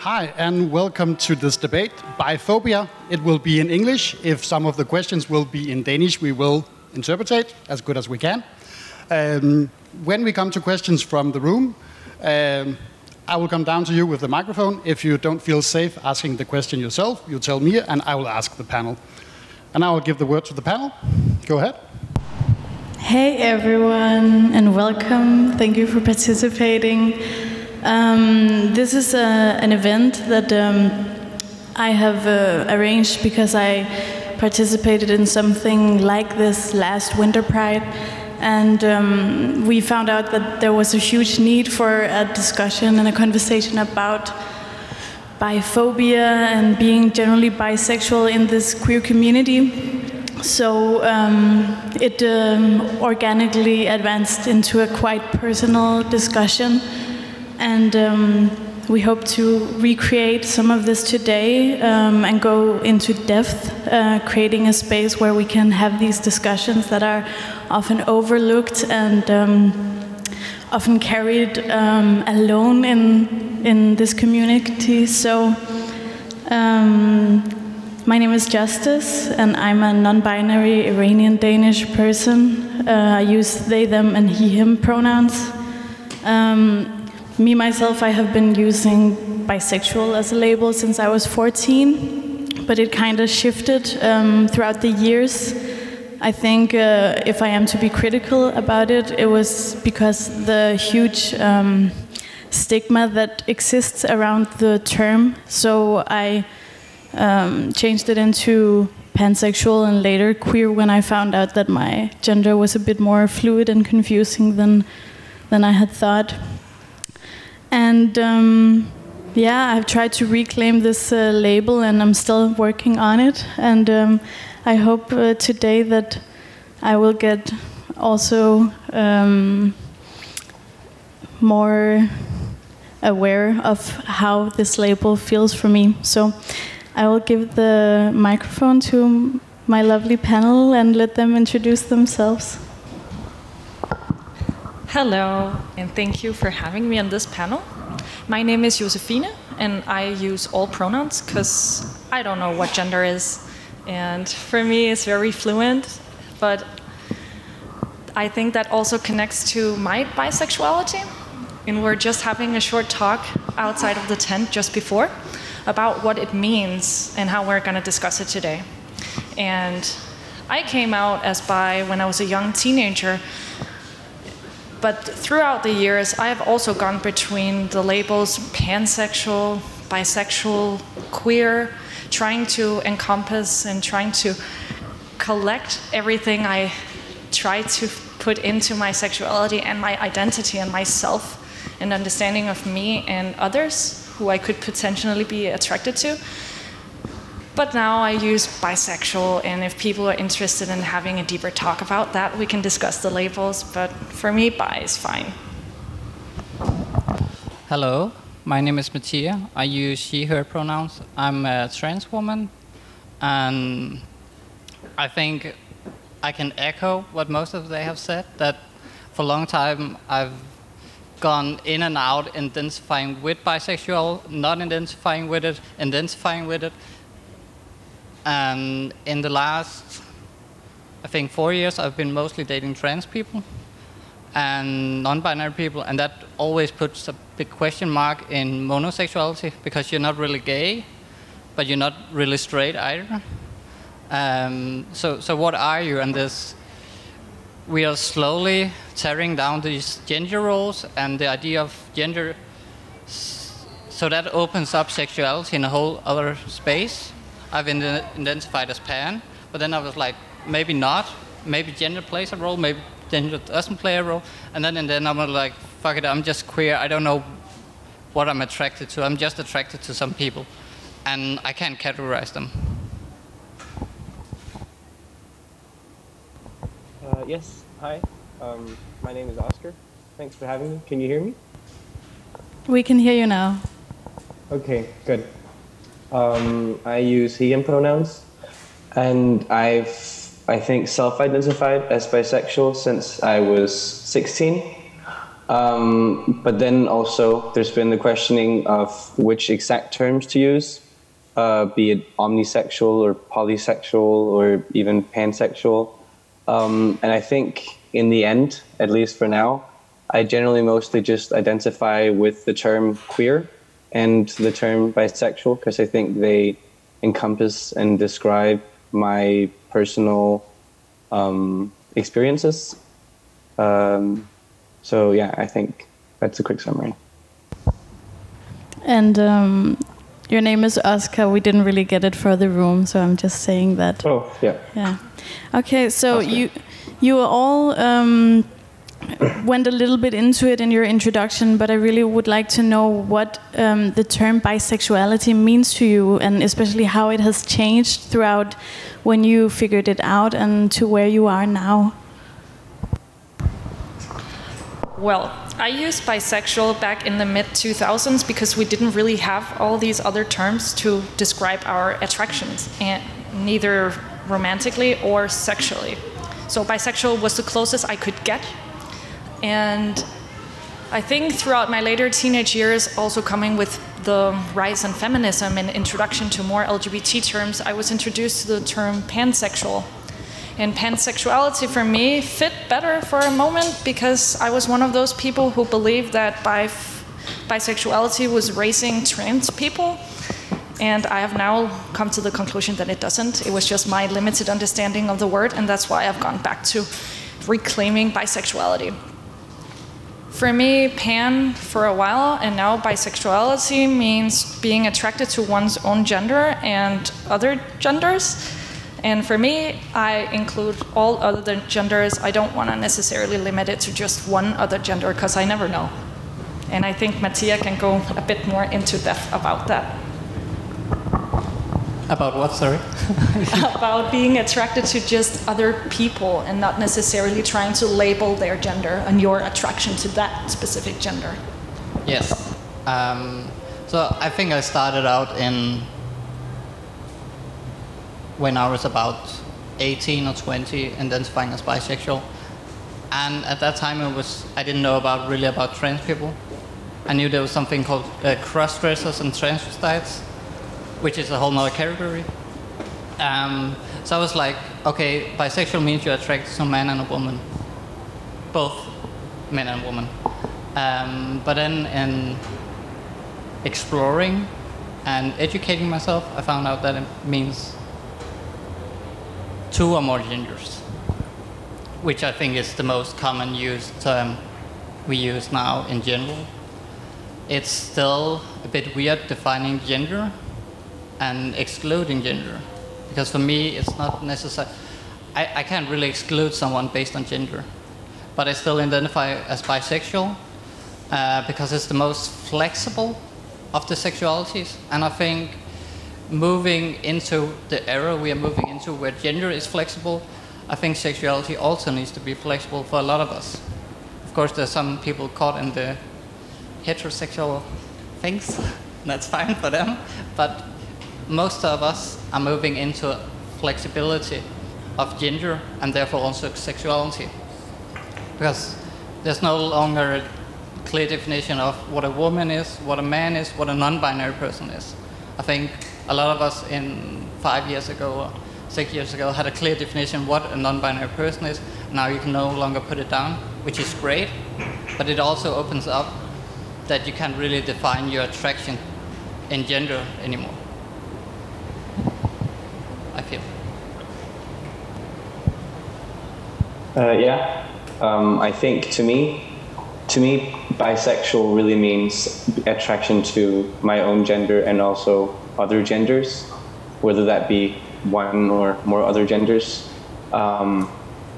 Hi, and welcome to this debate, Biphobia. It will be in English. If some of the questions will be in Danish, we will interpret it as good as we can. Um, when we come to questions from the room, um, I will come down to you with the microphone. If you don't feel safe asking the question yourself, you tell me, and I will ask the panel. And I will give the word to the panel. Go ahead. Hey everyone, and welcome. Thank you for participating. Um, this is a, an event that um, I have uh, arranged because I participated in something like this last Winter Pride, and um, we found out that there was a huge need for a discussion and a conversation about biphobia and being generally bisexual in this queer community. So um, it um, organically advanced into a quite personal discussion, and um, we hope to recreate some of this today um, and go into depth, uh, creating a space where we can have these discussions that are often overlooked and um, often carried um, alone in in this community. So. Um, my name is Justice, and I'm a non binary Iranian Danish person. Uh, I use they, them, and he, him pronouns. Um, me, myself, I have been using bisexual as a label since I was 14, but it kind of shifted um, throughout the years. I think uh, if I am to be critical about it, it was because the huge um, stigma that exists around the term. So I um, changed it into pansexual and later queer when I found out that my gender was a bit more fluid and confusing than than I had thought. And um, yeah, I've tried to reclaim this uh, label, and I'm still working on it. And um, I hope uh, today that I will get also um, more aware of how this label feels for me. So. I will give the microphone to my lovely panel and let them introduce themselves. Hello, and thank you for having me on this panel. My name is Josefine, and I use all pronouns because I don't know what gender is. And for me, it's very fluent, but I think that also connects to my bisexuality. And we're just having a short talk outside of the tent just before about what it means and how we're going to discuss it today. And I came out as bi when I was a young teenager, but throughout the years, I have also gone between the labels pansexual, bisexual, queer, trying to encompass and trying to collect everything I try to put into my sexuality and my identity and myself and understanding of me and others who I could potentially be attracted to. But now I use bisexual, and if people are interested in having a deeper talk about that, we can discuss the labels. But for me, bi is fine. Hello, my name is Mattia. I use she, her pronouns. I'm a trans woman, and I think I can echo what most of they have said that for a long time I've gone in and out, identifying with bisexual, not identifying with it, identifying with it. And in the last, I think, four years, I've been mostly dating trans people and non binary people, and that always puts a big question mark in monosexuality because you're not really gay, but you're not really straight either. Um, so, so, what are you? And this we are slowly tearing down these gender roles and the idea of gender. So that opens up sexuality in a whole other space. I've identified as pan, but then I was like, maybe not. Maybe gender plays a role. Maybe gender doesn't play a role. And then and then I'm like, fuck it, I'm just queer. I don't know what I'm attracted to. I'm just attracted to some people, and I can't categorize them. Uh, yes, hi. Um, my name is Oscar. Thanks for having me. Can you hear me? We can hear you now. Okay, good. Um, I use he and pronouns, and I've, I think, self identified as bisexual since I was 16. Um, but then also, there's been the questioning of which exact terms to use, uh, be it omnisexual or polysexual or even pansexual. Um, and I think in the end, at least for now, I generally mostly just identify with the term queer and the term bisexual because I think they encompass and describe my personal um, experiences. Um, so yeah, I think that's a quick summary. And um, your name is Oscar. We didn't really get it for the room, so I'm just saying that. Oh yeah. Yeah. Okay, so Oscar. you you all um, went a little bit into it in your introduction, but I really would like to know what um, the term bisexuality means to you, and especially how it has changed throughout when you figured it out and to where you are now. Well, I used bisexual back in the mid 2000s because we didn't really have all these other terms to describe our attractions, and neither romantically or sexually. So bisexual was the closest I could get. And I think throughout my later teenage years, also coming with the rise in feminism and introduction to more LGBT terms, I was introduced to the term pansexual. And pansexuality for me fit better for a moment because I was one of those people who believed that bisexuality was raising trans people. And I have now come to the conclusion that it doesn't. It was just my limited understanding of the word, and that's why I've gone back to reclaiming bisexuality. For me, pan for a while, and now bisexuality means being attracted to one's own gender and other genders. And for me, I include all other genders. I don't want to necessarily limit it to just one other gender because I never know. And I think Mattia can go a bit more into depth about that. About what, sorry? about being attracted to just other people and not necessarily trying to label their gender and your attraction to that specific gender. Yes. Um, so I think I started out in when I was about 18 or 20, identifying as bisexual. And at that time, it was I didn't know about really about trans people. I knew there was something called uh, cross-dressers and transvestites, which is a whole nother category. Um, so I was like, okay, bisexual means you're attracted to a man and a woman, both men and women. Um, but then in exploring and educating myself, I found out that it means two or more genders, which I think is the most common used term we use now in general. It's still a bit weird defining gender and excluding gender, because for me it's not necessary. I, I can't really exclude someone based on gender, but I still identify as bisexual uh, because it's the most flexible of the sexualities, and I think moving into the era we are moving into where gender is flexible, I think sexuality also needs to be flexible for a lot of us. Of course, there's some people caught in the heterosexual things, that's fine for them, but most of us are moving into flexibility of gender and therefore also sexuality. Because there's no longer a clear definition of what a woman is, what a man is, what a non binary person is. I think a lot of us in five years ago or six years ago had a clear definition of what a non-binary person is. Now you can no longer put it down, which is great, but it also opens up that you can't really define your attraction in gender anymore. I feel. Uh, yeah, um, I think to me, to me, bisexual really means attraction to my own gender and also other genders, whether that be one or more other genders. Um,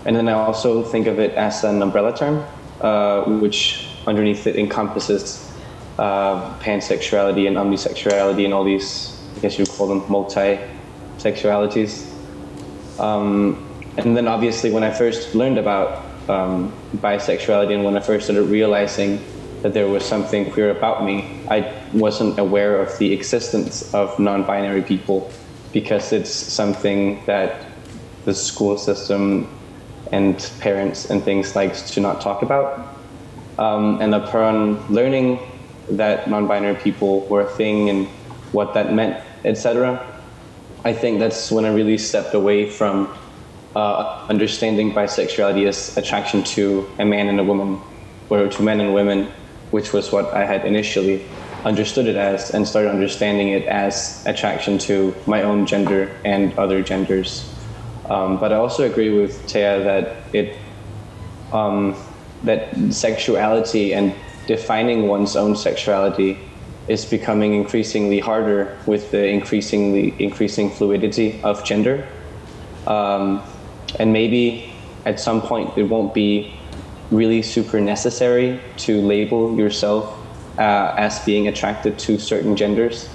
and then I also think of it as an umbrella term, uh, which underneath it encompasses uh, pansexuality and omnisexuality and all these, I guess you'd call them multi-sexualities. Um, and then obviously when I first learned about um, bisexuality and when I first started realizing that there was something queer about me, I wasn't aware of the existence of non-binary people because it's something that the school system and parents and things like to not talk about. Um, and upon learning that non-binary people were a thing and what that meant, etc., I think that's when I really stepped away from uh, understanding bisexuality as attraction to a man and a woman, or to men and women, which was what I had initially understood it as, and started understanding it as attraction to my own gender and other genders. Um, but I also agree with Taya that it um, that sexuality and defining one's own sexuality is becoming increasingly harder with the increasingly increasing fluidity of gender. Um, and maybe at some point it won't be really super necessary to label yourself uh, as being attracted to certain genders.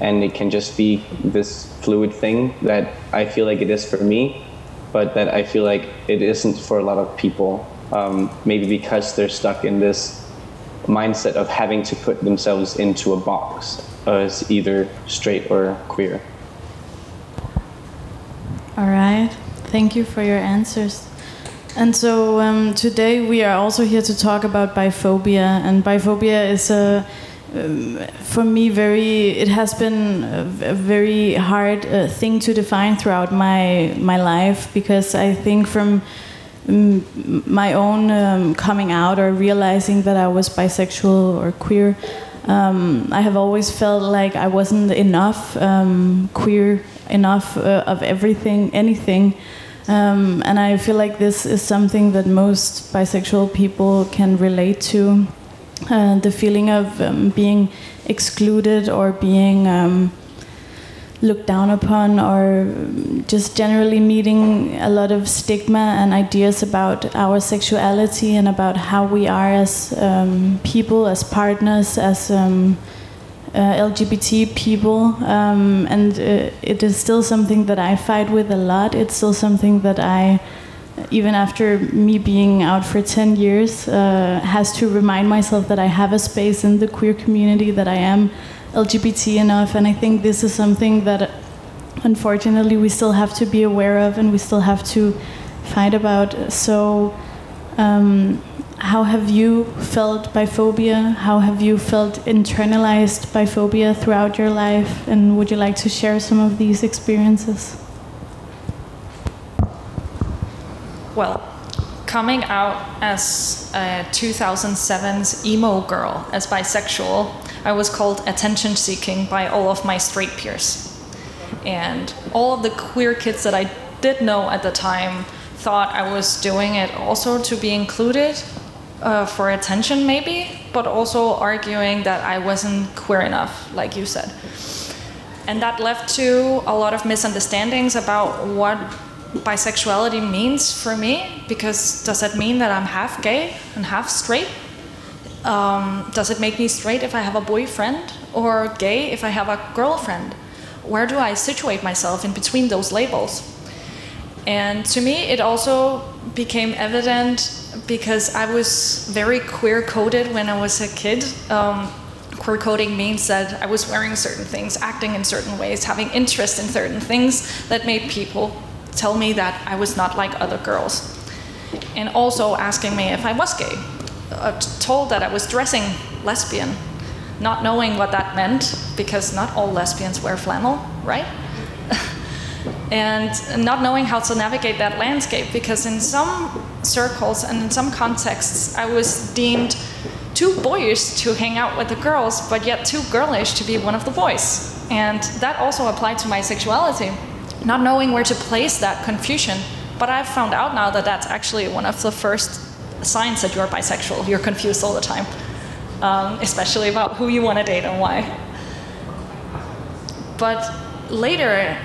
And it can just be this fluid thing that I feel like it is for me, but that I feel like it isn't for a lot of people. Um, maybe because they're stuck in this mindset of having to put themselves into a box as either straight or queer. All right. Thank you for your answers. And so um, today we are also here to talk about biphobia, and biphobia is a um, for me very it has been a, very hard uh, thing to define throughout my my life because I think from my own um, coming out or realizing that I was bisexual or queer um, I have always felt like I wasn't enough um, queer enough uh, of everything anything. Um, and I feel like this is something that most bisexual people can relate to. Uh, the feeling of um, being excluded or being um, looked down upon, or just generally meeting a lot of stigma and ideas about our sexuality and about how we are as um, people, as partners, as um, uh, LGBT people, um, and uh, it is still something that I fight with a lot. It's still something that I, even after me being out for 10 years, uh, has to remind myself that I have a space in the queer community, that I am LGBT enough, and I think this is something that unfortunately we still have to be aware of and we still have to fight about. So. Um, how have you felt biphobia? How have you felt internalized biphobia throughout your life? And would you like to share some of these experiences? Well, coming out as a 2007's emo girl, as bisexual, I was called attention seeking by all of my straight peers. And all of the queer kids that I did know at the time thought I was doing it also to be included uh, for attention, maybe, but also arguing that I wasn't queer enough, like you said. And that led to a lot of misunderstandings about what bisexuality means for me, because does that mean that I'm half gay and half straight? Um, does it make me straight if I have a boyfriend, or gay if I have a girlfriend? Where do I situate myself in between those labels? And to me, it also became evident because I was very queer coded when I was a kid. Um, queer coding means that I was wearing certain things, acting in certain ways, having interest in certain things that made people tell me that I was not like other girls. And also asking me if I was gay, uh, told that I was dressing lesbian, not knowing what that meant because not all lesbians wear flannel, right? and not knowing how to navigate that landscape because in some circles and in some contexts I was deemed too boyish to hang out with the girls but yet too girlish to be one of the boys and that also applied to my sexuality not knowing where to place that confusion but I've found out now that that's actually one of the first signs that you're bisexual you're confused all the time um, especially about who you want to date and why but later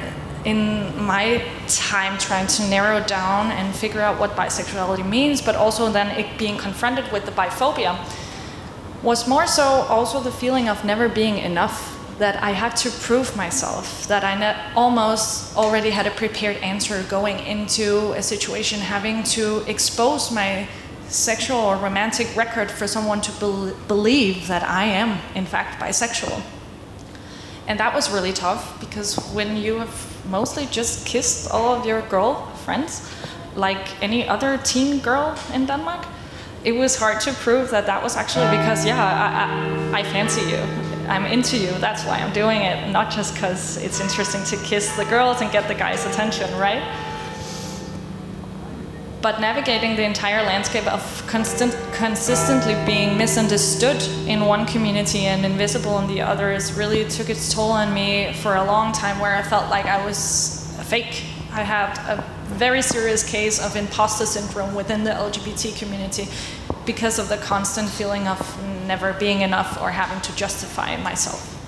in my time trying to narrow down and figure out what bisexuality means, but also then it being confronted with the biphobia, was more so also the feeling of never being enough. That I had to prove myself, that I almost already had a prepared answer going into a situation, having to expose my sexual or romantic record for someone to be- believe that I am, in fact, bisexual. And that was really tough because when you have mostly just kissed all of your girl friends, like any other teen girl in Denmark, it was hard to prove that that was actually because, yeah, I, I, I fancy you. I'm into you. That's why I'm doing it, not just because it's interesting to kiss the girls and get the guys' attention, right? But navigating the entire landscape of constant, consistently being misunderstood in one community and invisible in the others really took its toll on me for a long time, where I felt like I was a fake. I had a very serious case of imposter syndrome within the LGBT community because of the constant feeling of never being enough or having to justify myself.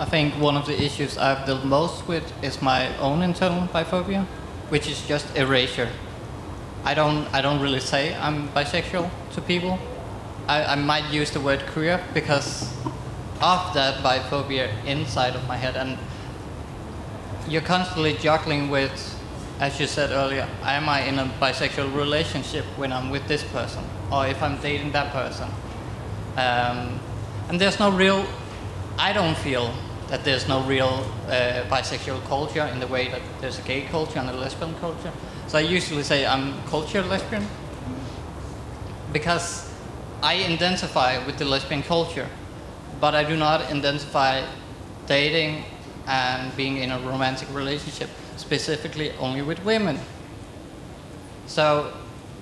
I think one of the issues I've dealt most with is my own internal biphobia, which is just erasure. I don't, I don't really say I'm bisexual to people. I, I might use the word queer because of that biphobia inside of my head and you're constantly juggling with, as you said earlier, am I in a bisexual relationship when I'm with this person, or if I'm dating that person? Um, and there's no real, I don't feel that there's no real uh, bisexual culture in the way that there's a gay culture and a lesbian culture. So I usually say I'm culture lesbian because I identify with the lesbian culture, but I do not identify dating and being in a romantic relationship, specifically only with women. So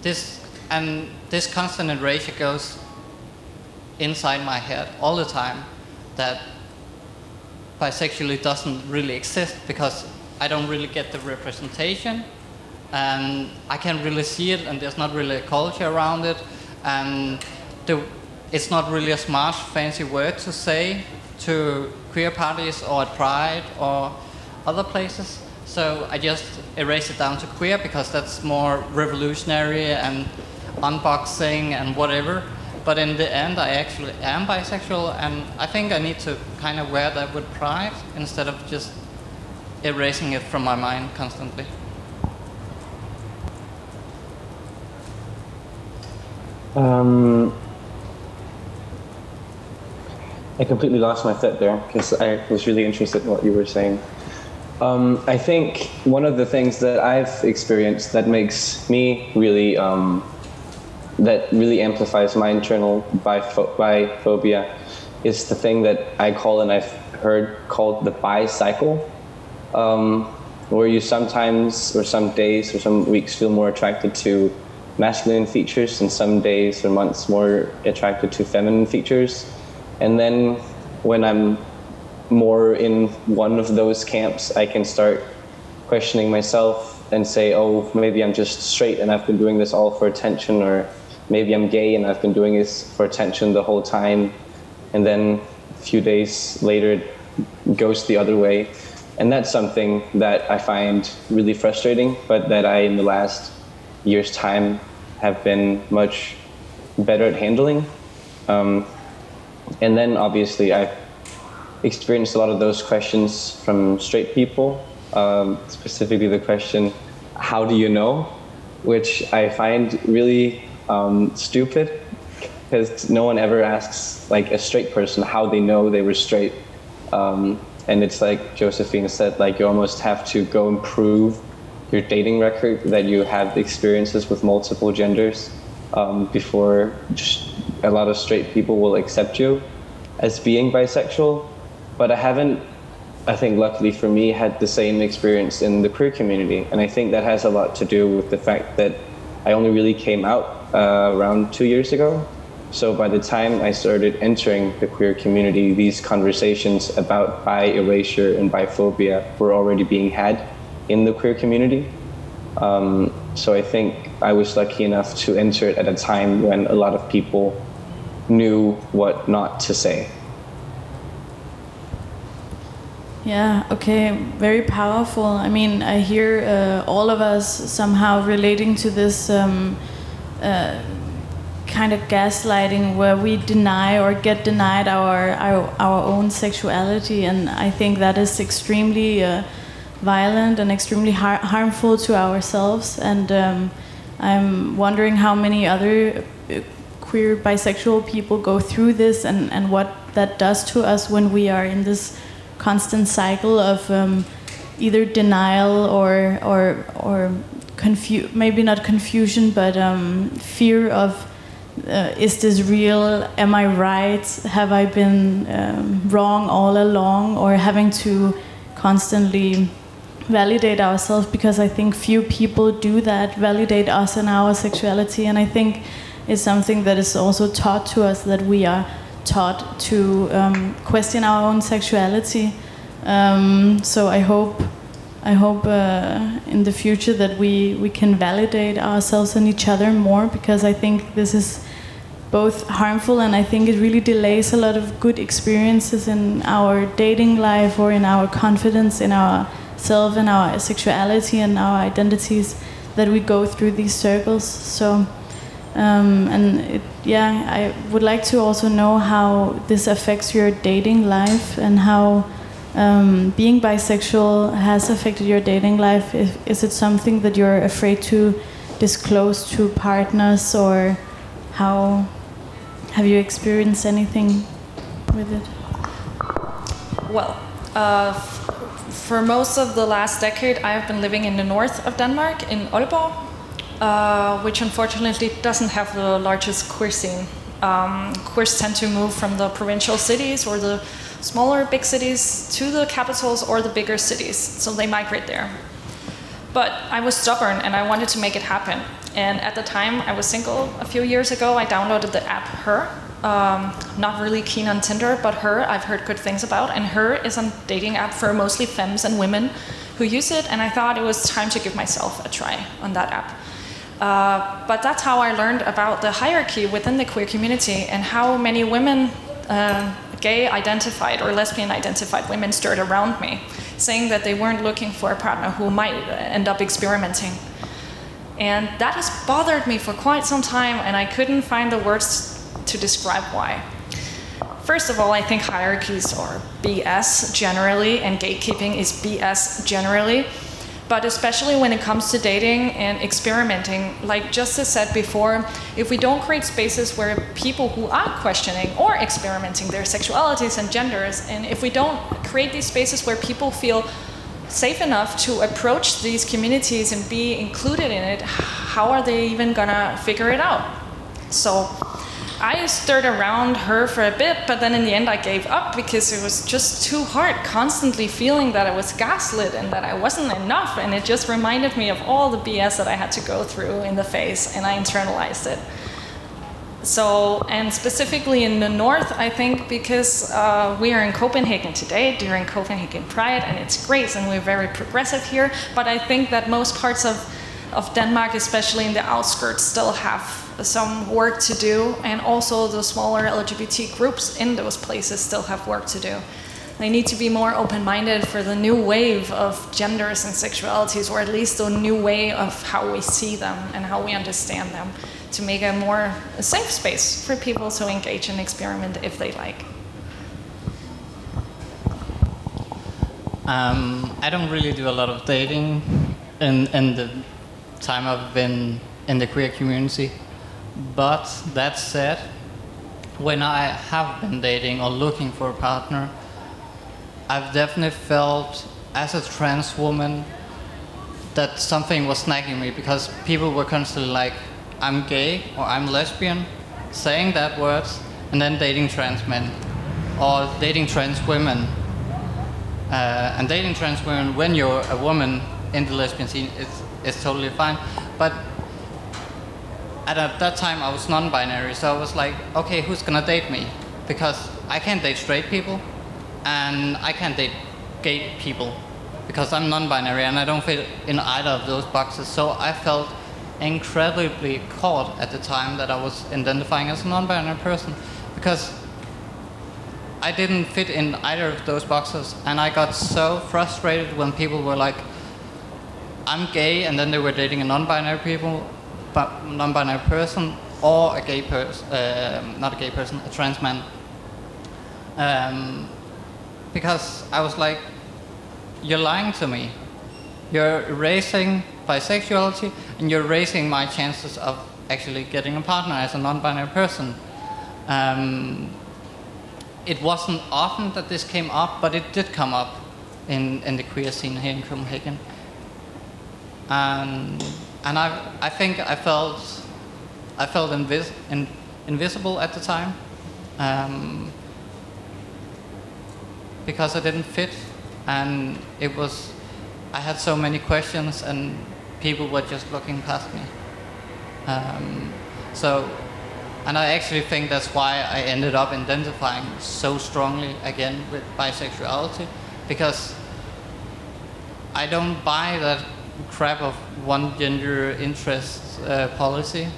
this and this constant erasure goes inside my head all the time that bisexuality doesn't really exist because I don't really get the representation and I can't really see it and there's not really a culture around it and the, it's not really a smart fancy word to say to queer parties or at Pride or other places. So I just erase it down to queer because that's more revolutionary and unboxing and whatever. But in the end, I actually am bisexual, and I think I need to kind of wear that with pride instead of just erasing it from my mind constantly. Um, I completely lost my thread there because I was really interested in what you were saying. Um, I think one of the things that I've experienced that makes me really, um, that really amplifies my internal bipho- biphobia is the thing that I call and I've heard called the bi cycle, um, where you sometimes or some days or some weeks feel more attracted to masculine features and some days or months more attracted to feminine features. And then when I'm more in one of those camps, I can start questioning myself and say, oh, maybe I'm just straight and I've been doing this all for attention, or maybe I'm gay and I've been doing this for attention the whole time. And then a few days later, it goes the other way. And that's something that I find really frustrating, but that I, in the last year's time, have been much better at handling. Um, and then obviously I experienced a lot of those questions from straight people, um, specifically the question, "How do you know?" which I find really um, stupid because no one ever asks like a straight person how they know they were straight. Um, and it's like Josephine said, like you almost have to go and prove your dating record that you have experiences with multiple genders um, before a lot of straight people will accept you as being bisexual, but I haven't, I think luckily for me, had the same experience in the queer community. And I think that has a lot to do with the fact that I only really came out uh, around two years ago. So by the time I started entering the queer community, these conversations about bi erasure and biphobia were already being had in the queer community. Um, so I think I was lucky enough to enter it at a time when a lot of people knew what not to say. Yeah, okay, very powerful. I mean, I hear uh, all of us somehow relating to this um, uh, kind of gaslighting where we deny or get denied our, our, our own sexuality, and I think that is extremely uh, violent and extremely har harmful to ourselves. And um, I'm wondering how many other uh, queer bisexual people go through this and, and what that does to us when we are in this constant cycle of um, either denial or, or, or confu- maybe not confusion, but um, fear of uh, is this real? Am I right? Have I been um, wrong all along? Or having to constantly validate ourselves because I think few people do that, validate us and our sexuality. And I think it's something that is also taught to us that we are taught to um, question our own sexuality. Um, so I hope, I hope uh, in the future that we, we can validate ourselves and each other more because I think this is both harmful and I think it really delays a lot of good experiences in our dating life or in our confidence in our self and our sexuality and our identities that we go through these circles. So, um, and it, yeah, I would like to also know how this affects your dating life and how um, being bisexual has affected your dating life. Is, is it something that you're afraid to disclose to partners or how have you experienced anything with it? Well, uh, for most of the last decade, I have been living in the north of Denmark, in Aalborg, uh, which unfortunately doesn't have the largest queer scene. Um, queers tend to move from the provincial cities or the smaller big cities to the capitals or the bigger cities, so they migrate there. But I was stubborn and I wanted to make it happen. And at the time, I was single a few years ago. I downloaded the app Her. Um, not really keen on Tinder, but Her I've heard good things about. And Her is a dating app for mostly femmes and women who use it. And I thought it was time to give myself a try on that app. Uh, but that's how I learned about the hierarchy within the queer community and how many women, uh, gay identified or lesbian identified women, stirred around me, saying that they weren't looking for a partner who might end up experimenting. And that has bothered me for quite some time, and I couldn't find the words to describe why. First of all, I think hierarchies are BS generally, and gatekeeping is BS generally. But especially when it comes to dating and experimenting, like just as said before, if we don't create spaces where people who are questioning or experimenting their sexualities and genders, and if we don't create these spaces where people feel safe enough to approach these communities and be included in it, how are they even gonna figure it out? So I stirred around her for a bit, but then in the end I gave up because it was just too hard, constantly feeling that I was gaslit and that I wasn't enough. And it just reminded me of all the BS that I had to go through in the face, and I internalized it. So, and specifically in the north, I think because uh, we are in Copenhagen today during Copenhagen Pride, and it's great, and we're very progressive here. But I think that most parts of, of Denmark, especially in the outskirts, still have some work to do, and also the smaller LGBT groups in those places still have work to do. They need to be more open minded for the new wave of genders and sexualities, or at least the new way of how we see them and how we understand them to make a more safe space for people to engage and experiment if they like. Um, I don't really do a lot of dating in, in the time I've been in the queer community. But that said, when I have been dating or looking for a partner, I've definitely felt as a trans woman that something was nagging me because people were constantly like, I'm gay or I'm lesbian, saying that words, and then dating trans men or dating trans women. Uh, and dating trans women when you're a woman in the lesbian scene is, is totally fine. But at, at that time I was non-binary, so I was like, okay, who's gonna date me? Because I can't date straight people, and I can't date gay people because I'm non-binary and I don't fit in either of those boxes. So I felt incredibly caught at the time that I was identifying as a non-binary person because I didn't fit in either of those boxes, and I got so frustrated when people were like, "I'm gay," and then they were dating a non-binary people, non-binary person, or a gay person, uh, not a gay person, a trans man. Um, because I was like, "You're lying to me. You're erasing bisexuality, and you're raising my chances of actually getting a partner as a non-binary person." Um, it wasn't often that this came up, but it did come up in, in the queer scene here in Copenhagen. and and I I think I felt I felt invis- in, invisible at the time um, because I didn't fit, and it was I had so many questions and people were just looking past me. Um, so, and I actually think that's why I ended up identifying so strongly again with bisexuality, because I don't buy that crap of one gender interest uh, policy.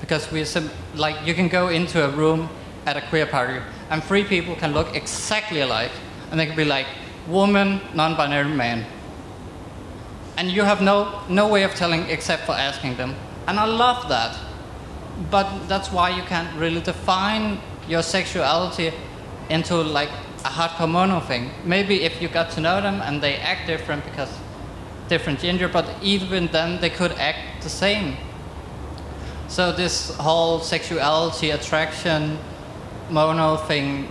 Because we sim- like you can go into a room at a queer party and three people can look exactly alike, and they can be like woman, non-binary man, and you have no no way of telling except for asking them. And I love that. But that's why you can't really define your sexuality into like a hardcore mono thing. Maybe if you got to know them and they act different because different gender, but even then they could act the same. So this whole sexuality attraction mono thing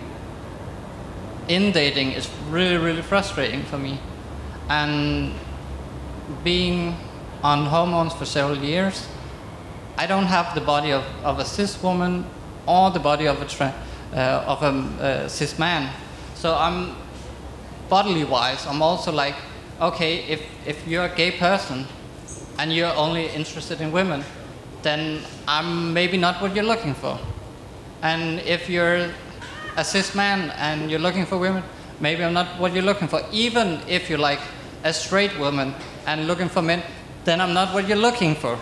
in dating is really really frustrating for me. And being on hormones for several years, I don't have the body of, of a cis woman or the body of a uh, of a uh, cis man. So I'm bodily wise. I'm also like, okay, if if you're a gay person and you're only interested in women, then I'm maybe not what you're looking for. And if you're a cis man and you're looking for women, maybe I'm not what you're looking for. Even if you're like a straight woman and looking for men, then I'm not what you're looking for.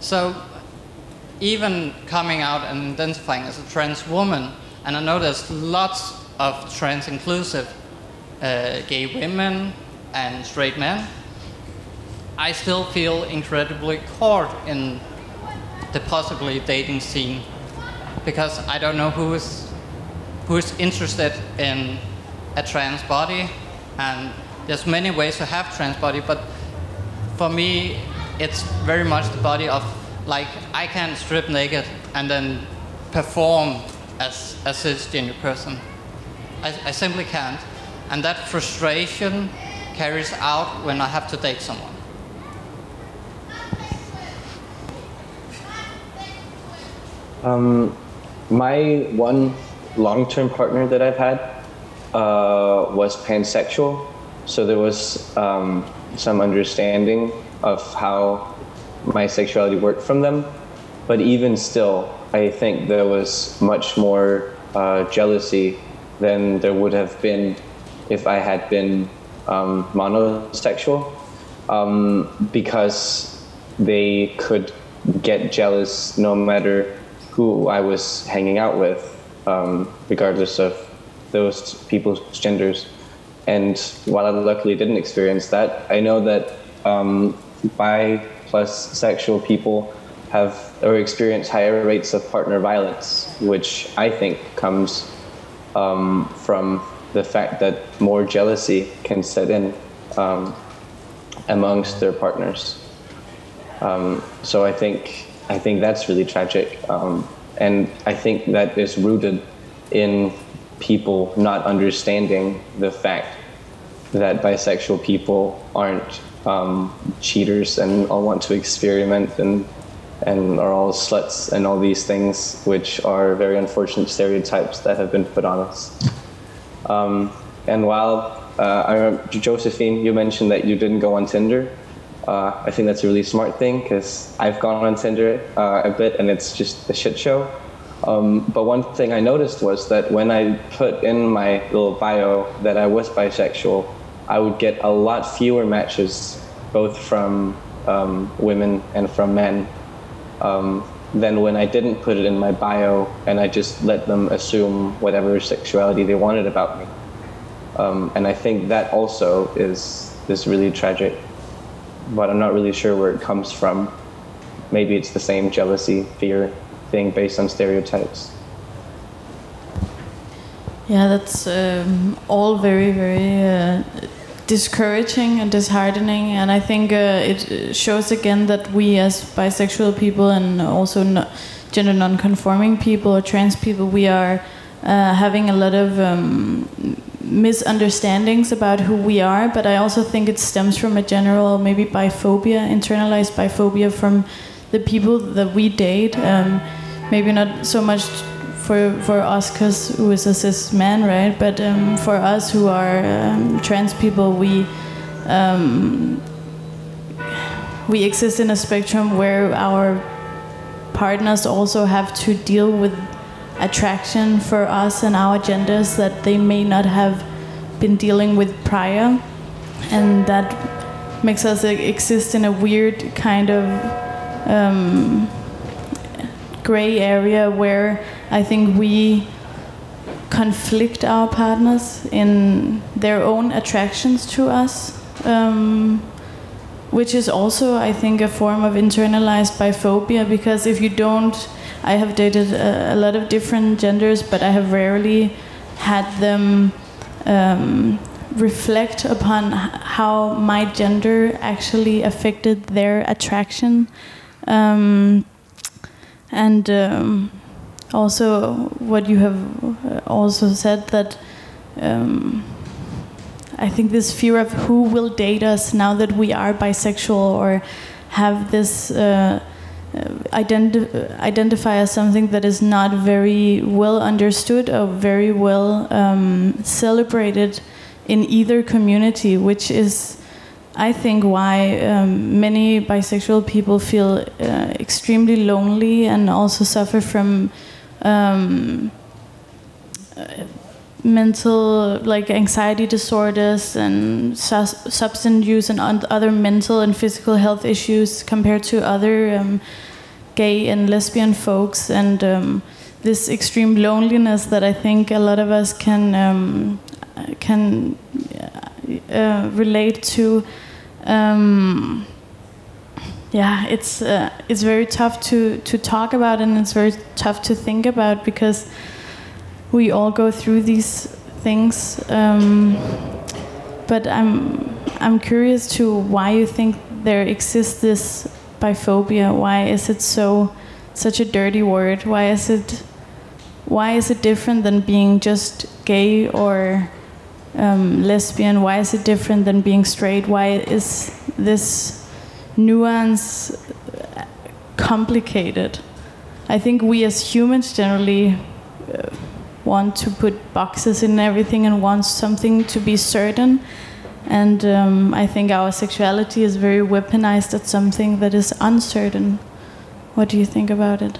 So even coming out and identifying as a trans woman, and I know there's lots of trans inclusive uh, gay women and straight men, I still feel incredibly caught in the possibly dating scene because I don't know who is who is interested in a trans body and there's many ways to have trans body but for me it's very much the body of like I can strip naked and then perform as a cisgender person. I, I simply can't. And that frustration carries out when I have to date someone. Um, my one long-term partner that I've had uh, was pansexual, so there was um, some understanding of how my sexuality worked from them. But even still, I think there was much more uh, jealousy than there would have been if I had been um, monosexual, um, because they could get jealous no matter who I was hanging out with, um, regardless of those people's genders. And while I luckily didn't experience that, I know that um, bi plus sexual people have or experience higher rates of partner violence, which I think comes um, from the fact that more jealousy can set in um, amongst their partners. Um, so I think I think that's really tragic, um, and I think that is rooted in people not understanding the fact that bisexual people aren't um, cheaters and all want to experiment and and are all sluts and all these things, which are very unfortunate stereotypes that have been put on us. Um, and while uh, I remember, Josephine, you mentioned that you didn't go on Tinder. Uh, I think that's a really smart thing because I've gone on Tinder uh, a bit and it's just a shit show. Um, but one thing I noticed was that when I put in my little bio that I was bisexual, I would get a lot fewer matches, both from um, women and from men, um, than when I didn't put it in my bio and I just let them assume whatever sexuality they wanted about me. Um, and I think that also is is really tragic, but I'm not really sure where it comes from. Maybe it's the same jealousy, fear thing based on stereotypes. Yeah, that's um, all very, very uh, discouraging and disheartening. And I think uh, it shows again that we, as bisexual people and also no, gender non-conforming people or trans people, we are uh, having a lot of um, misunderstandings about who we are, but I also think it stems from a general maybe biphobia, internalized biphobia from the people that we date. Um, maybe not so much for for Oscars, who is a cis man, right? But um, for us who are um, trans people, we um, we exist in a spectrum where our partners also have to deal with attraction for us and our genders that they may not have been dealing with prior, and that makes us exist in a weird kind of um, gray area where I think we conflict our partners in their own attractions to us. Um, which is also, I think, a form of internalized biphobia because if you don't I have dated a, a, lot of different genders, but I have rarely had them um, reflect upon how my gender actually affected their attraction. Um, and um, also, what you have uh, also said that um, I think this fear of who will date us now that we are bisexual or have this. Uh, identi- identify as something that is not very well understood or very well um, celebrated in either community, which is, I think, why um, many bisexual people feel uh, extremely lonely and also suffer from. Um, mental like anxiety disorders and su substance use and other mental and physical health issues compared to other um, gay and lesbian folks. And um, this extreme loneliness that I think a lot of us can um, can uh, relate to um, yeah it's uh, it's very tough to to talk about and it's very tough to think about because we all go through these things. Um, but I'm I'm curious to why you think there exists this biphobia. Why is it so such a dirty word? Why is it why is it different than being just gay or um, lesbian? Why is it different than being straight? Why is this nuance complicated? I think we as humans generally. Uh, want to put boxes in everything and want something to be certain. And um, I think our sexuality is very weaponized at something that is uncertain. What do you think about it?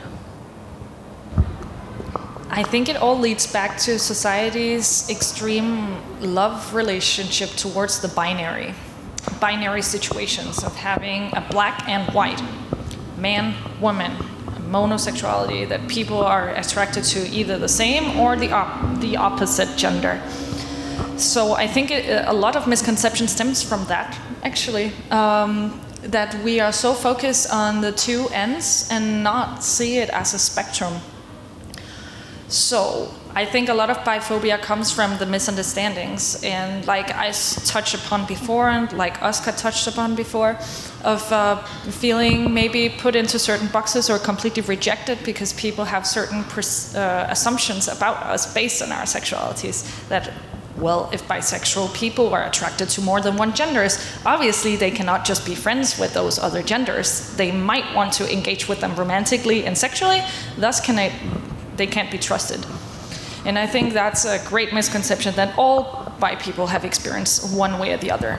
I think it all leads back to society's extreme love relationship towards the binary, binary situations of having a black and white, man, woman, monosexuality, that people are attracted to either the same or the, op- the opposite gender. So I think it, a lot of misconception stems from that, actually. Um, that we are so focused on the two ends and not see it as a spectrum. So I think a lot of biphobia comes from the misunderstandings, and like I touched upon before, and like Oscar touched upon before, of uh, feeling maybe put into certain boxes or completely rejected because people have certain uh, assumptions about us based on our sexualities. That, well, if bisexual people are attracted to more than one genders, obviously they cannot just be friends with those other genders. They might want to engage with them romantically and sexually, thus, can I, they can't be trusted. And I think that's a great misconception that all bi people have experienced one way or the other.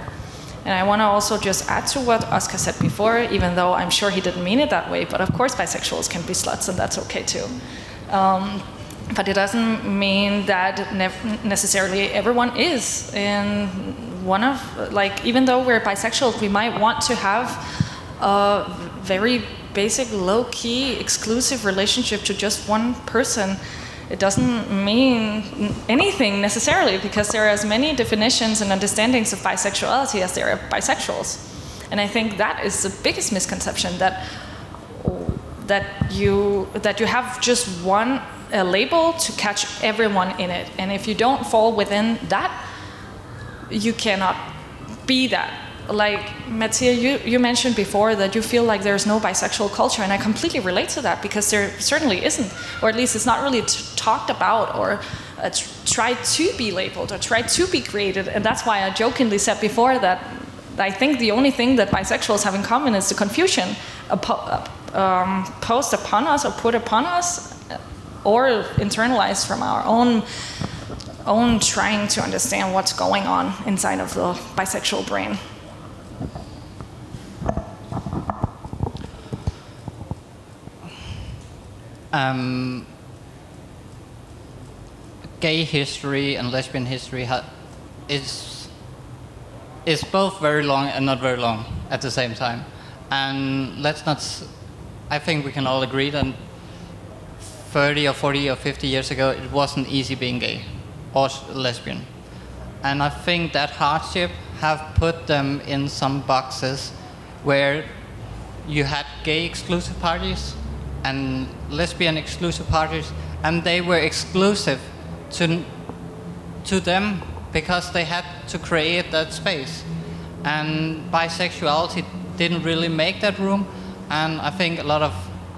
And I want to also just add to what Oscar said before, even though I'm sure he didn't mean it that way, but of course bisexuals can be sluts, and that's okay too. Um, but it doesn't mean that ne- necessarily everyone is. And one of, like, even though we're bisexual, we might want to have a very basic, low key, exclusive relationship to just one person it doesn't mean anything necessarily because there are as many definitions and understandings of bisexuality as there are bisexuals. And I think that is the biggest misconception that that you that you have just one uh, label to catch everyone in it. And if you don't fall within that, you cannot be that like Mattia, you, you mentioned before that you feel like there's no bisexual culture, and I completely relate to that because there certainly isn't, or at least it's not really talked about or uh, try to be labeled or tried to be created. And that's why I jokingly said before that I think the only thing that bisexuals have in common is the confusion uh, um, posed upon us or put upon us uh, or internalized from our own own trying to understand what's going on inside of the bisexual brain. Um, gay history and lesbian history is is both very long and not very long at the same time. And let's not. I think we can all agree that 30 or 40 or 50 years ago, it wasn't easy being gay or lesbian. And I think that hardship have put them in some boxes where you had gay exclusive parties and lesbian exclusive parties, and they were exclusive to, to them because they had to create that space. And bisexuality didn't really make that room, and I think a lot of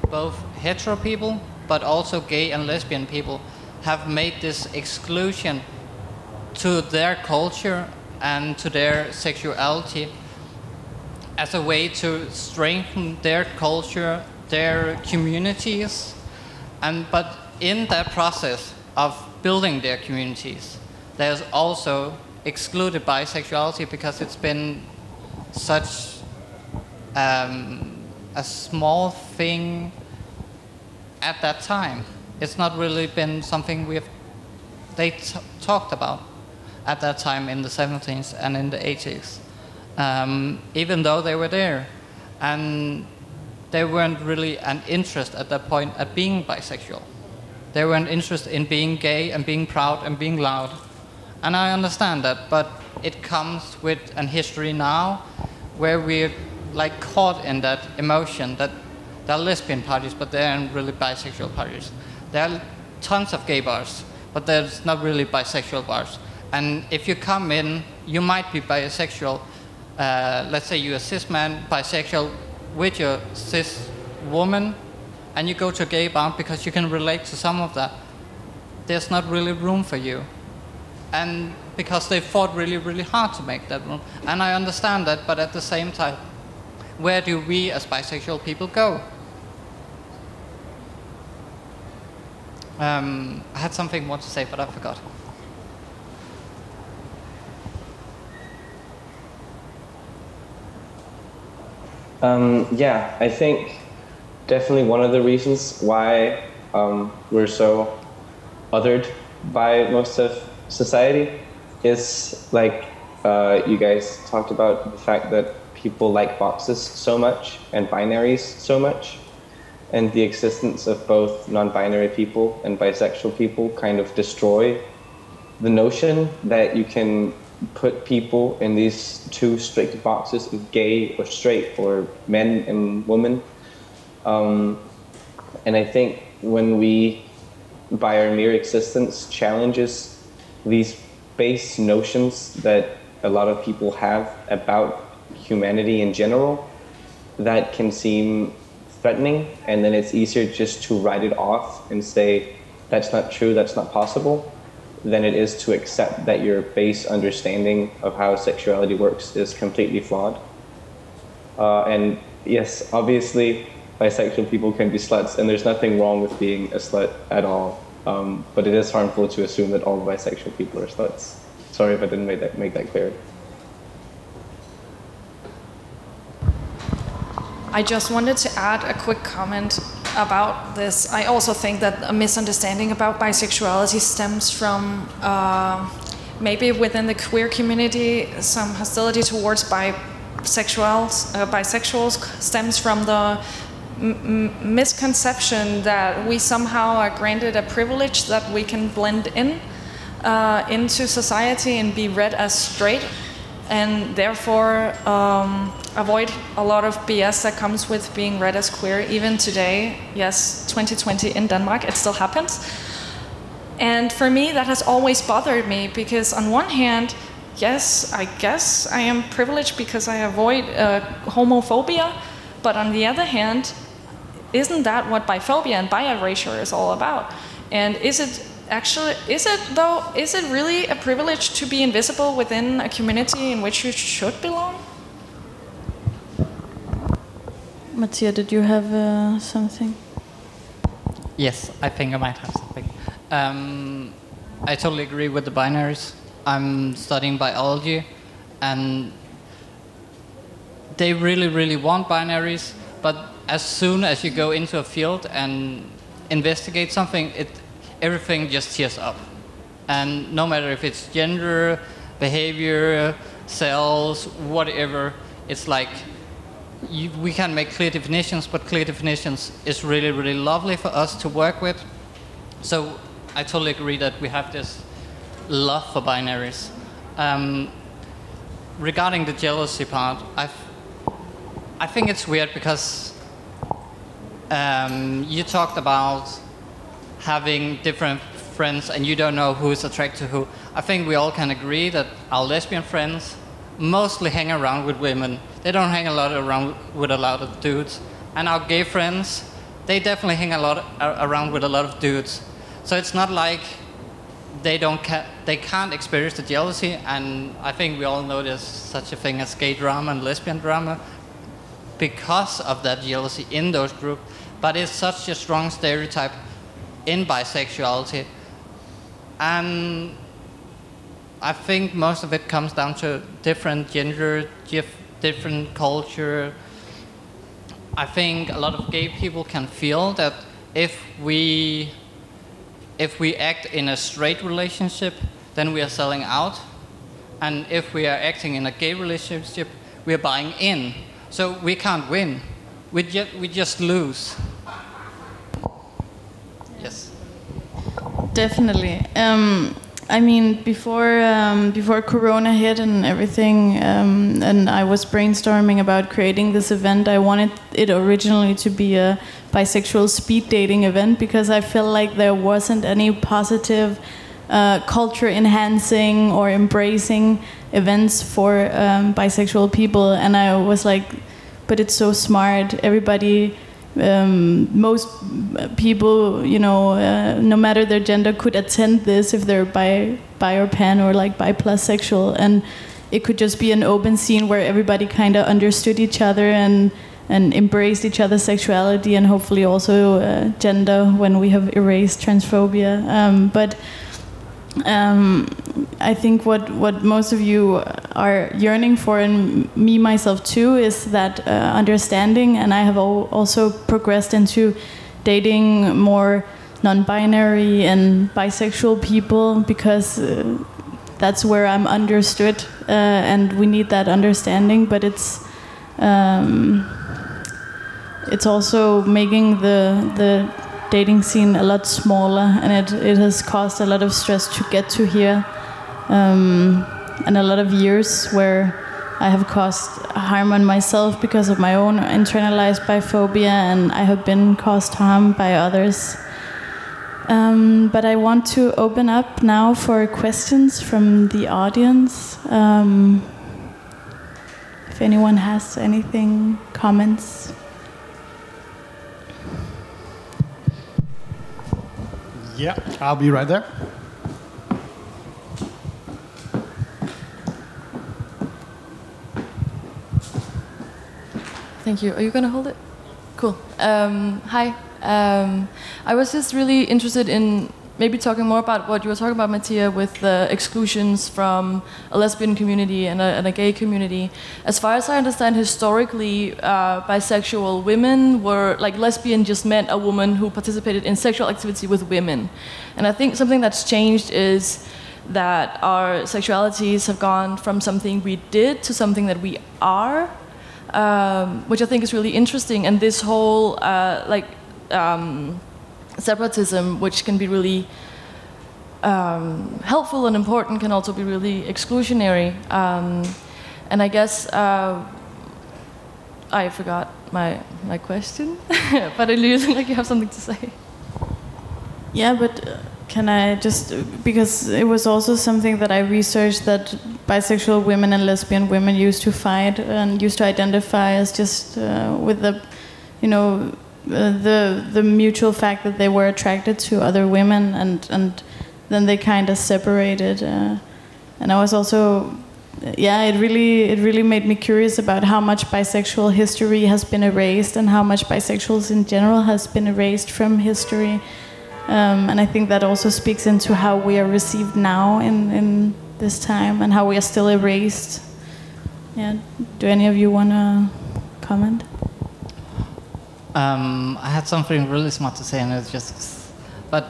both hetero people, but also gay and lesbian people, have made this exclusion to their culture and to their sexuality as a way to strengthen their culture, their communities, and but in that process of building their communities, there's also excluded bisexuality because it's been such um, a small thing at that time. It's not really been something we've they t- talked about at that time in the 70s and in the 80s, um, even though they were there. And they weren't really an interest at that point at being bisexual. They were an interest in being gay and being proud and being loud. And I understand that, but it comes with an history now where we're like caught in that emotion that there are lesbian parties, but there aren't really bisexual parties. There are tons of gay bars, but there's not really bisexual bars. And if you come in, you might be bisexual. Uh, let's say you're a cis man, bisexual with your cis woman, and you go to a gay bar because you can relate to some of that. There's not really room for you. And because they fought really, really hard to make that room. And I understand that, but at the same time, where do we as bisexual people go? Um, I had something more to say, but I forgot. Um, yeah, I think definitely one of the reasons why um, we're so othered by most of society is like uh, you guys talked about the fact that people like boxes so much and binaries so much and the existence of both non-binary people and bisexual people kind of destroy the notion that you can put people in these two strict boxes of gay or straight or men and women. Um, and I think when we, by our mere existence, challenges these base notions that a lot of people have about humanity in general, that can seem threatening, and then it's easier just to write it off and say, that's not true, that's not possible, than it is to accept that your base understanding of how sexuality works is completely flawed. Uh, and yes, obviously, bisexual people can be sluts, and there's nothing wrong with being a slut at all. Um, but it is harmful to assume that all bisexual people are sluts. Sorry if I didn't make that, make that clear. I just wanted to add a quick comment about this. I also think that a misunderstanding about bisexuality stems from uh, maybe within the queer community, some hostility towards bisexuals. Uh, bisexuals stems from the misconception that we somehow are granted a privilege that we can blend in uh, into society and be read as straight and therefore um, avoid a lot of BS that comes with being read as queer. Even today, yes, 2020 in Denmark, it still happens. And for me, that has always bothered me because, on one hand, yes, I guess I am privileged because I avoid uh, homophobia, but on the other hand, isn't that what biphobia and bi-erasure is all about? And is it actually, is it though? Is it really a privilege to be invisible within a community in which you should belong? Mattia, did you have uh, something? Yes, I think I might have something. Um, I totally agree with the binaries. I'm studying biology, and they really, really want binaries. But as soon as you go into a field and investigate something, it everything just tears up. And no matter if it's gender, behavior, cells, whatever, it's like you, we can make clear definitions, but clear definitions is really, really lovely for us to work with. So I totally agree that we have this love for binaries. Um, regarding the jealousy part, I've, I think it's weird because um, you talked about having different friends and you don't know who is attracted to who. I think we all can agree that our lesbian friends mostly hang around with women. They don't hang a lot around with a lot of dudes. And our gay friends, they definitely hang a lot around with a lot of dudes. So it's not like they don't ca- they can't experience the jealousy. And I think we all know there's such a thing as gay drama and lesbian drama because of that jealousy in those groups. But it's such a strong stereotype in bisexuality. And I think most of it comes down to different gender, different culture. I think a lot of gay people can feel that if we if we act in a straight relationship, then we are selling out, and if we are acting in a gay relationship, we are buying in. So we can't win. We just we just lose. Definitely. Um, I mean, before um, before Corona hit and everything, um, and I was brainstorming about creating this event. I wanted it originally to be a bisexual speed dating event because I felt like there wasn't any positive uh, culture enhancing or embracing events for um, bisexual people, and I was like, but it's so smart. Everybody um, most people, you know, uh, no matter their gender, could attend this if they're bi, bi or pan or like bi plus sexual, and it could just be an open scene where everybody kind of understood each other and and embraced each other's sexuality and hopefully also uh, gender when we have erased transphobia. Um, but um, I think what, what most of you are yearning for, and me myself too, is that uh, understanding. And I have also progressed into dating more non binary and bisexual people because uh, that's where I'm understood, uh, and we need that understanding. But it's um, it's also making the the dating scene a lot smaller, and it, it has caused a lot of stress to get to here, um, and a lot of years where I have caused harm on myself because of my own internalized biphobia, and I have been caused harm by others. Um, but I want to open up now for questions from the audience. Um, if anyone has anything, comments. Yeah, I'll be right there. Thank you. Are you going to hold it? Cool. Um, hi. Um, I was just really interested in maybe talking more about what you were talking about, Mattia, with the exclusions from a lesbian community and a, and a gay community. As far as I understand, historically, uh, bisexual women were like lesbian just meant a woman who participated in sexual activity with women. And I think something that's changed is that our sexualities have gone from something we did to something that we are, um, which I think is really interesting. And this whole uh, like um, separatism, which can be really um, helpful and important, can also be really exclusionary. Um, and I guess uh, I forgot my my question, but it looks like you have something to say. Yeah, but uh, can I just because it was also something that I researched that bisexual women and lesbian women used to fight and used to identify as just uh, with the, you know, the the mutual fact that they were attracted to other women and and then they kind of separated uh, and I was also yeah it really it really made me curious about how much bisexual history has been erased and how much bisexuals in general has been erased from history. Um, and I think that also speaks into how we are received now in in this time and how we are still erased. Yeah do any of you want to comment um, I had something really smart to say, and it's just, but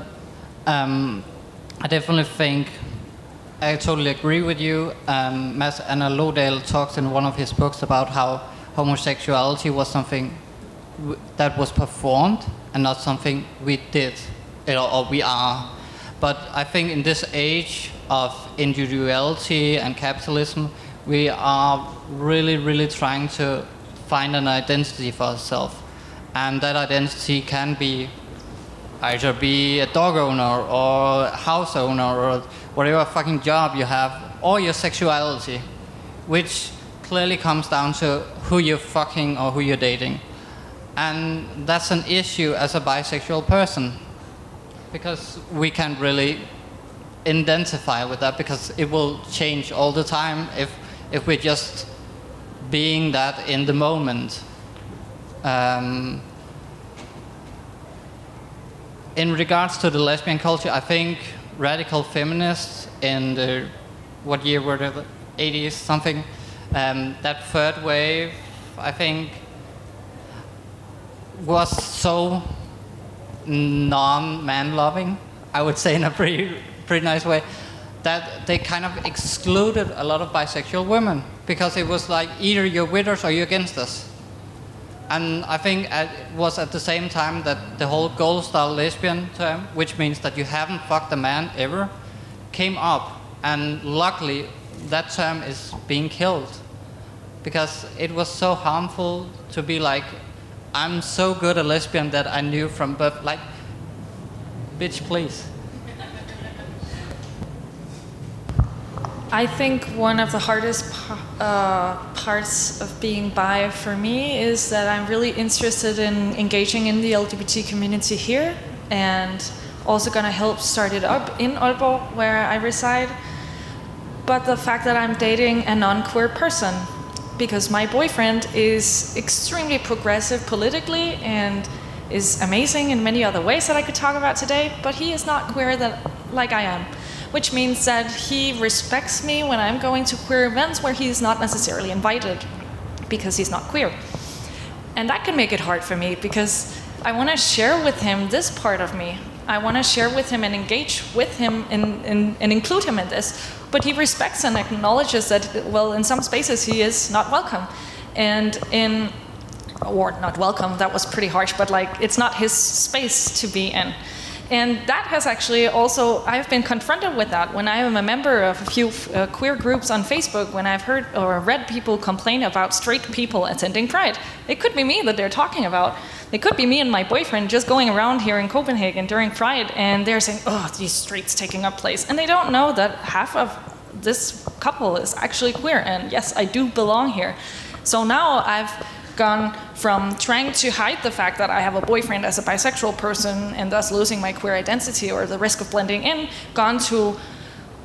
um, I definitely think I totally agree with you. Um, Mads Ananda Lodahl talks in one of his books about how homosexuality was something that was performed and not something we did or we are. But I think in this age of individuality and capitalism, we are really, really trying to find an identity for ourselves and that identity can be either be a dog owner or a house owner or whatever fucking job you have or your sexuality which clearly comes down to who you're fucking or who you're dating. And that's an issue as a bisexual person because we can't really identify with that because it will change all the time if if we're just being that in the moment um, in regards to the lesbian culture, I think radical feminists in the what year were the 80s something, um, that third wave, I think, was so non-man loving. I would say in a pretty pretty nice way that they kind of excluded a lot of bisexual women because it was like either you're with us or you're against us and I think it was at the same time that the whole gold star lesbian term, which means that you haven't fucked a man ever, came up. And luckily, that term is being killed because it was so harmful to be like, I'm so good a lesbian that I knew from birth. Like, bitch, please. I think one of the hardest uh, parts of being bi for me is that I'm really interested in engaging in the LGBT community here and also going to help start it up in Aalborg, where I reside. But the fact that I'm dating a non queer person, because my boyfriend is extremely progressive politically and is amazing in many other ways that I could talk about today, but he is not queer that, like I am which means that he respects me when I'm going to queer events where he's not necessarily invited because he's not queer. And that can make it hard for me because I want to share with him this part of me. I want to share with him and engage with him and, and, and include him in this. But he respects and acknowledges that, well, in some spaces he is not welcome. And in, or not welcome, that was pretty harsh, but like it's not his space to be in. And that has actually also, I've been confronted with that when I am a member of a few uh, queer groups on Facebook, when I've heard or read people complain about straight people attending Pride. It could be me that they're talking about. It could be me and my boyfriend just going around here in Copenhagen during Pride, and they're saying, oh, these streets taking up place. And they don't know that half of this couple is actually queer, and yes, I do belong here. So now I've gone from trying to hide the fact that I have a boyfriend as a bisexual person and thus losing my queer identity or the risk of blending in, gone to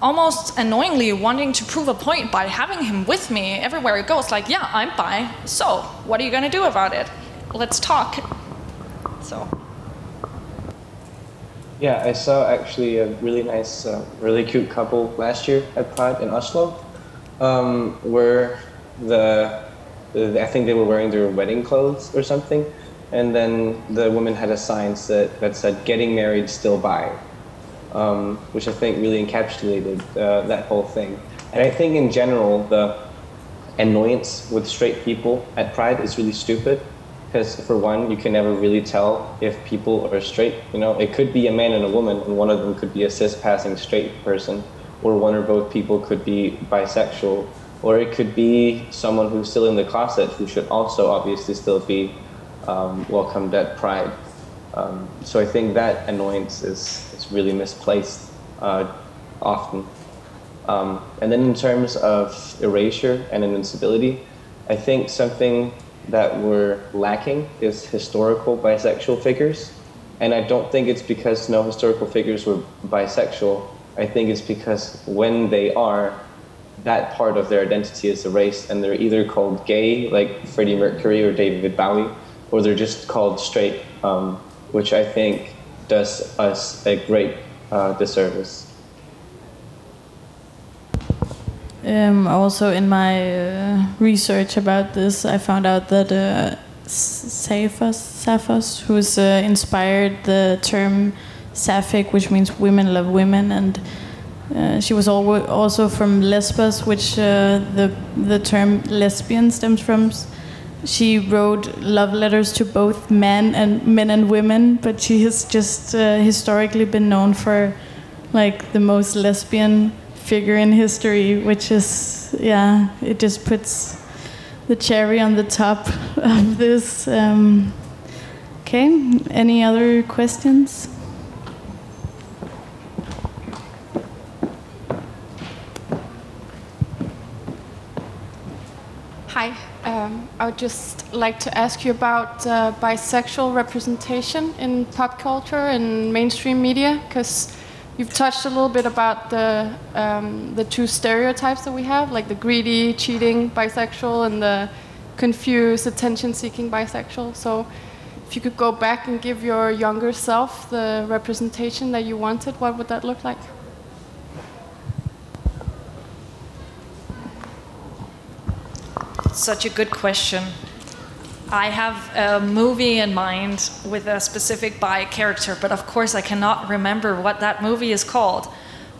almost annoyingly wanting to prove a point by having him with me everywhere it goes. Like, yeah, I'm bi, so what are you gonna do about it? Let's talk. So. Yeah, I saw actually a really nice, uh, really cute couple last year at Pride in Oslo, um, where the I think they were wearing their wedding clothes or something. And then the woman had a sign that, that said, getting married, still bi, um, which I think really encapsulated uh, that whole thing. And I think in general, the annoyance with straight people at Pride is really stupid. Because for one, you can never really tell if people are straight. You know, it could be a man and a woman, and one of them could be a cis passing straight person, or one or both people could be bisexual or it could be someone who's still in the closet who should also obviously still be um, welcomed at Pride. Um, so I think that annoyance is, is really misplaced uh, often. Um, and then in terms of erasure and invincibility, I think something that we're lacking is historical bisexual figures. And I don't think it's because no historical figures were bisexual. I think it's because when they are, that part of their identity is erased and they're either called gay, like Freddie Mercury or David Bowie, or they're just called straight, um, which I think does us a great uh, disservice. Um, also, in my uh, research about this, I found out that uh, Sappho's, who's uh, inspired the term sapphic, which means women love women, and uh, she was also from Lesbos, which uh, the the term lesbian stems from. She wrote love letters to both men and men and women, but she has just uh, historically been known for like the most lesbian figure in history, which is, yeah, it just puts the cherry on the top of this. Um, okay, any other questions? Hi, um, I would just like to ask you about uh, bisexual representation in pop culture and mainstream media, because You've touched a little bit about the um, the two stereotypes that we have, like the greedy, cheating bisexual and the confused, attention-seeking bisexual. So, if you could go back and give your younger self the representation that you wanted, what would that look like? Such a good question. I have a movie in mind with a specific bi character, but of course I cannot remember what that movie is called.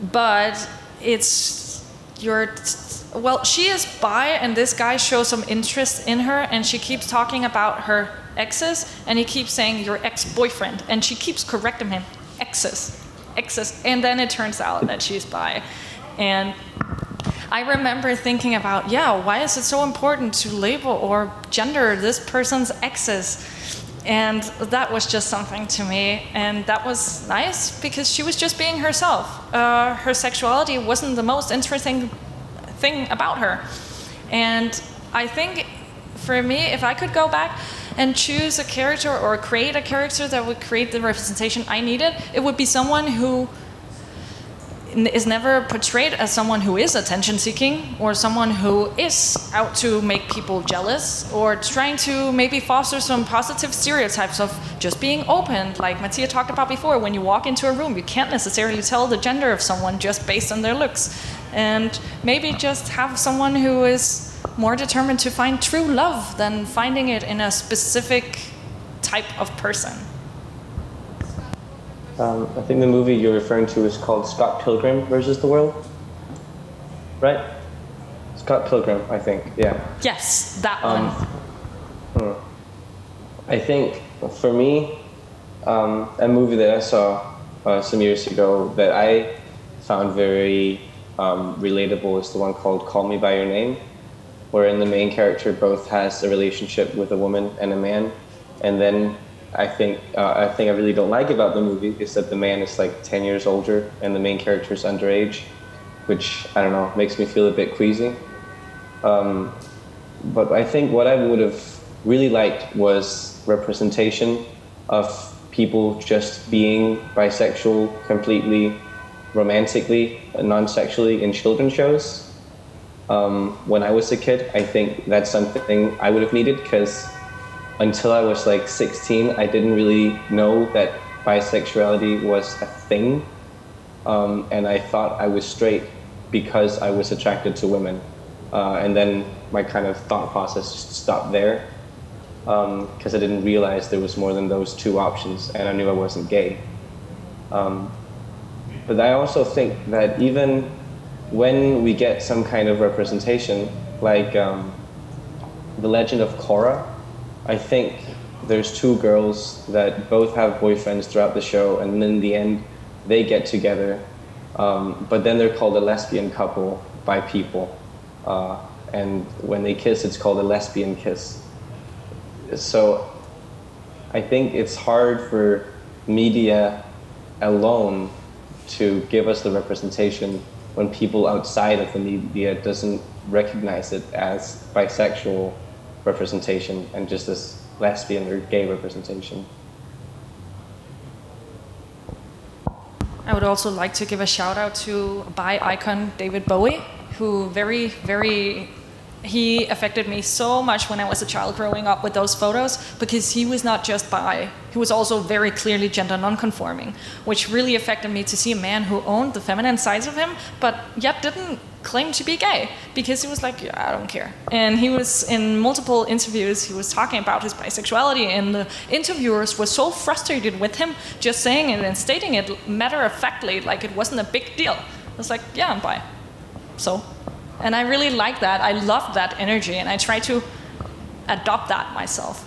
But it's your well, she is bi, and this guy shows some interest in her, and she keeps talking about her exes, and he keeps saying your ex-boyfriend, and she keeps correcting him, exes, exes, and then it turns out that she's bi, and I remember thinking about, yeah, why is it so important to label or gender this person's exes? And that was just something to me. And that was nice because she was just being herself. Uh, her sexuality wasn't the most interesting thing about her. And I think for me, if I could go back and choose a character or create a character that would create the representation I needed, it would be someone who is never portrayed as someone who is attention seeking or someone who is out to make people jealous or trying to maybe foster some positive stereotypes of just being open like Mattia talked about before. When you walk into a room you can't necessarily tell the gender of someone just based on their looks. And maybe just have someone who is more determined to find true love than finding it in a specific type of person um, I think the movie you're referring to is called Scott Pilgrim versus the World. Right? Scott Pilgrim, I think. Yeah. Yes, that um, one. Hmm. I think for me, um, a movie that I saw uh, some years ago that I found very um, relatable is the one called Call Me by Your Name, wherein the main character both has a relationship with a woman and a man, and then I think uh, I think I really don't like about the movie is that the man is like ten years older and the main character is underage, which I don't know makes me feel a bit queasy. Um, but I think what I would have really liked was representation of people just being bisexual completely romantically non-sexually in children's shows um, when i was a kid i think that's something i would have needed because until I was like 16, I didn't really know that bisexuality was a thing. Um, and I thought I was straight because I was attracted to women. Uh, and then my kind of thought process just stopped there because um, I didn't realize there was more than those two options, and I knew I wasn't gay. Um, but I also think that even when we get some kind of representation, like um, the legend of Korra, I think there's two girls that both have boyfriends throughout the show, and in the end, they get together. Um, but then they're called a lesbian couple by people. Uh, and when they kiss, it's called a lesbian kiss. So I think it's hard for media alone to give us the representation when people outside of the media doesn't recognize it as bisexual representation and just this lesbian or gay representation. I would also like to give a shout out to bi icon David Bowie, who very, very he affected me so much when I was a child growing up with those photos because he was not just bi, he was also very clearly gender nonconforming, which really affected me to see a man who owned the feminine sides of him but yet didn't claim to be gay because he was like, yeah, I don't care. And he was in multiple interviews, he was talking about his bisexuality, and the interviewers were so frustrated with him just saying it and stating it matter of factly, like it wasn't a big deal. I was like, yeah, I'm bi. So and I really like that. I love that energy, and I try to adopt that myself.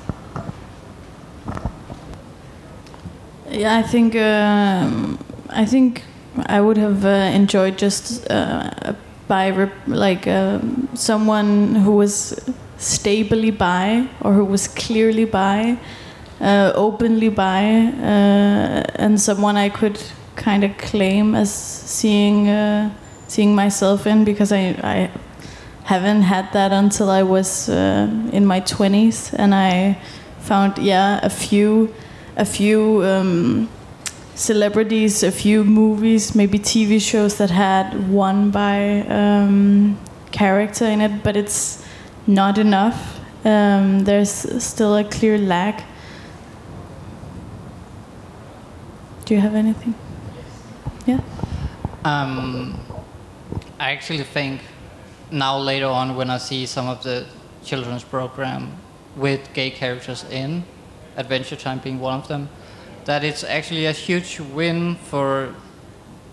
Yeah, I think um, I think I would have uh, enjoyed just uh, by like uh, someone who was stably bi or who was clearly bi, uh, openly bi, uh, and someone I could kind of claim as seeing uh, seeing myself in because I, I haven't had that until I was uh, in my 20s and I found yeah a few a few um, celebrities a few movies maybe TV shows that had one bi um, character in it but it's not enough. Um, there's still a clear lack. Do you have anything? Yeah. Um, I actually think now later on when I see some of the children's program with gay characters in, Adventure Time being one of them, that it's actually a huge win for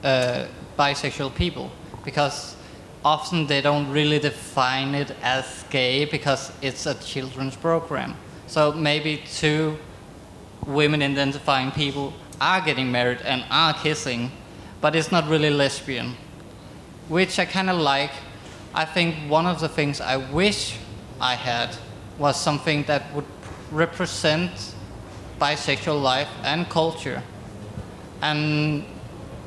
uh, bisexual people because often they don't really define it as gay because it's a children's program. So maybe two women identifying people are getting married and are kissing, but it's not really lesbian which I kind of like. I think one of the things I wish I had was something that would represent bisexual life and culture. And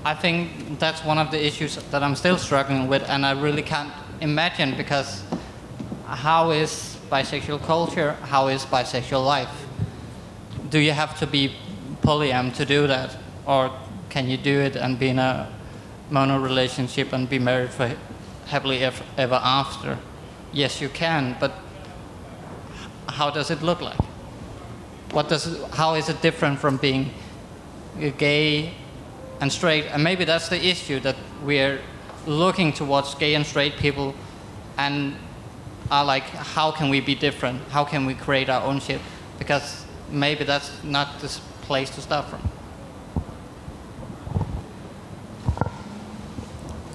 I think that's one of the issues that I'm still struggling with, and I really can't imagine because how is bisexual culture? How is bisexual life? Do you have to be polyam to do that, or can you do it and be in a mono relationship and be married for happily ever after? Yes, you can, but how does it look like? What does it, how is it different from being gay and straight? And maybe that's the issue that we're looking towards gay and straight people and are like, how can we be different? How can we create our own shit? Because maybe that's not the place to start from.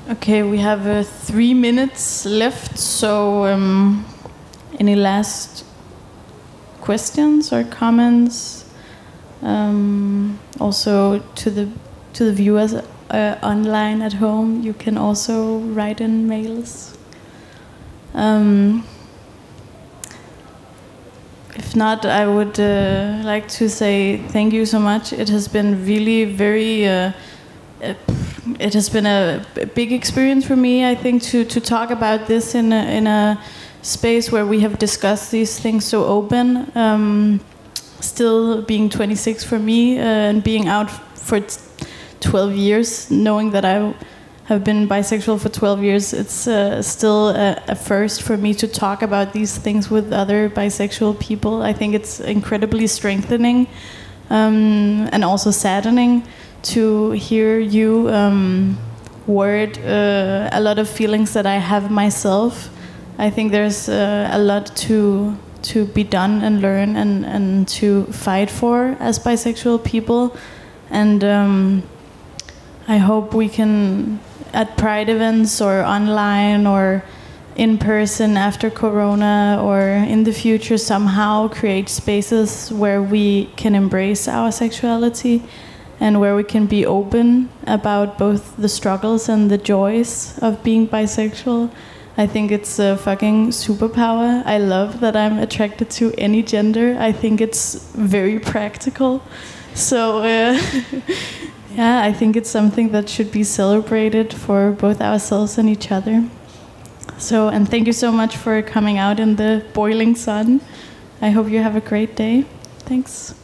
Okay, we have uh, three minutes left. So, um, any last questions or comments? Um, also, to the to the viewers uh, online at home, you can also write in mails. Um, if not, I would uh, like to say thank you so much. It has been really very uh, uh, it has been a big experience for me. I think to to talk about this in a, in a space where we have discussed these things so open. Um, still being 26 for me uh, and being out for 12 years, knowing that I have been bisexual for 12 years, it's uh, still a, a, first for me to talk about these things with other bisexual people. I think it's incredibly strengthening um, and also saddening to hear you um, word uh, a lot of feelings that I have myself. I think there's uh, a lot to to be done and learn and, and to fight for as bisexual people. And um, I hope we can, at Pride events or online or in person after Corona or in the future, somehow create spaces where we can embrace our sexuality and where we can be open about both the struggles and the joys of being bisexual. I think it's a fucking superpower. I love that I'm attracted to any gender. I think it's very practical. So, uh, yeah, I think it's something that should be celebrated for both ourselves and each other. So, and thank you so much for coming out in the boiling sun. I hope you have a great day. Thanks.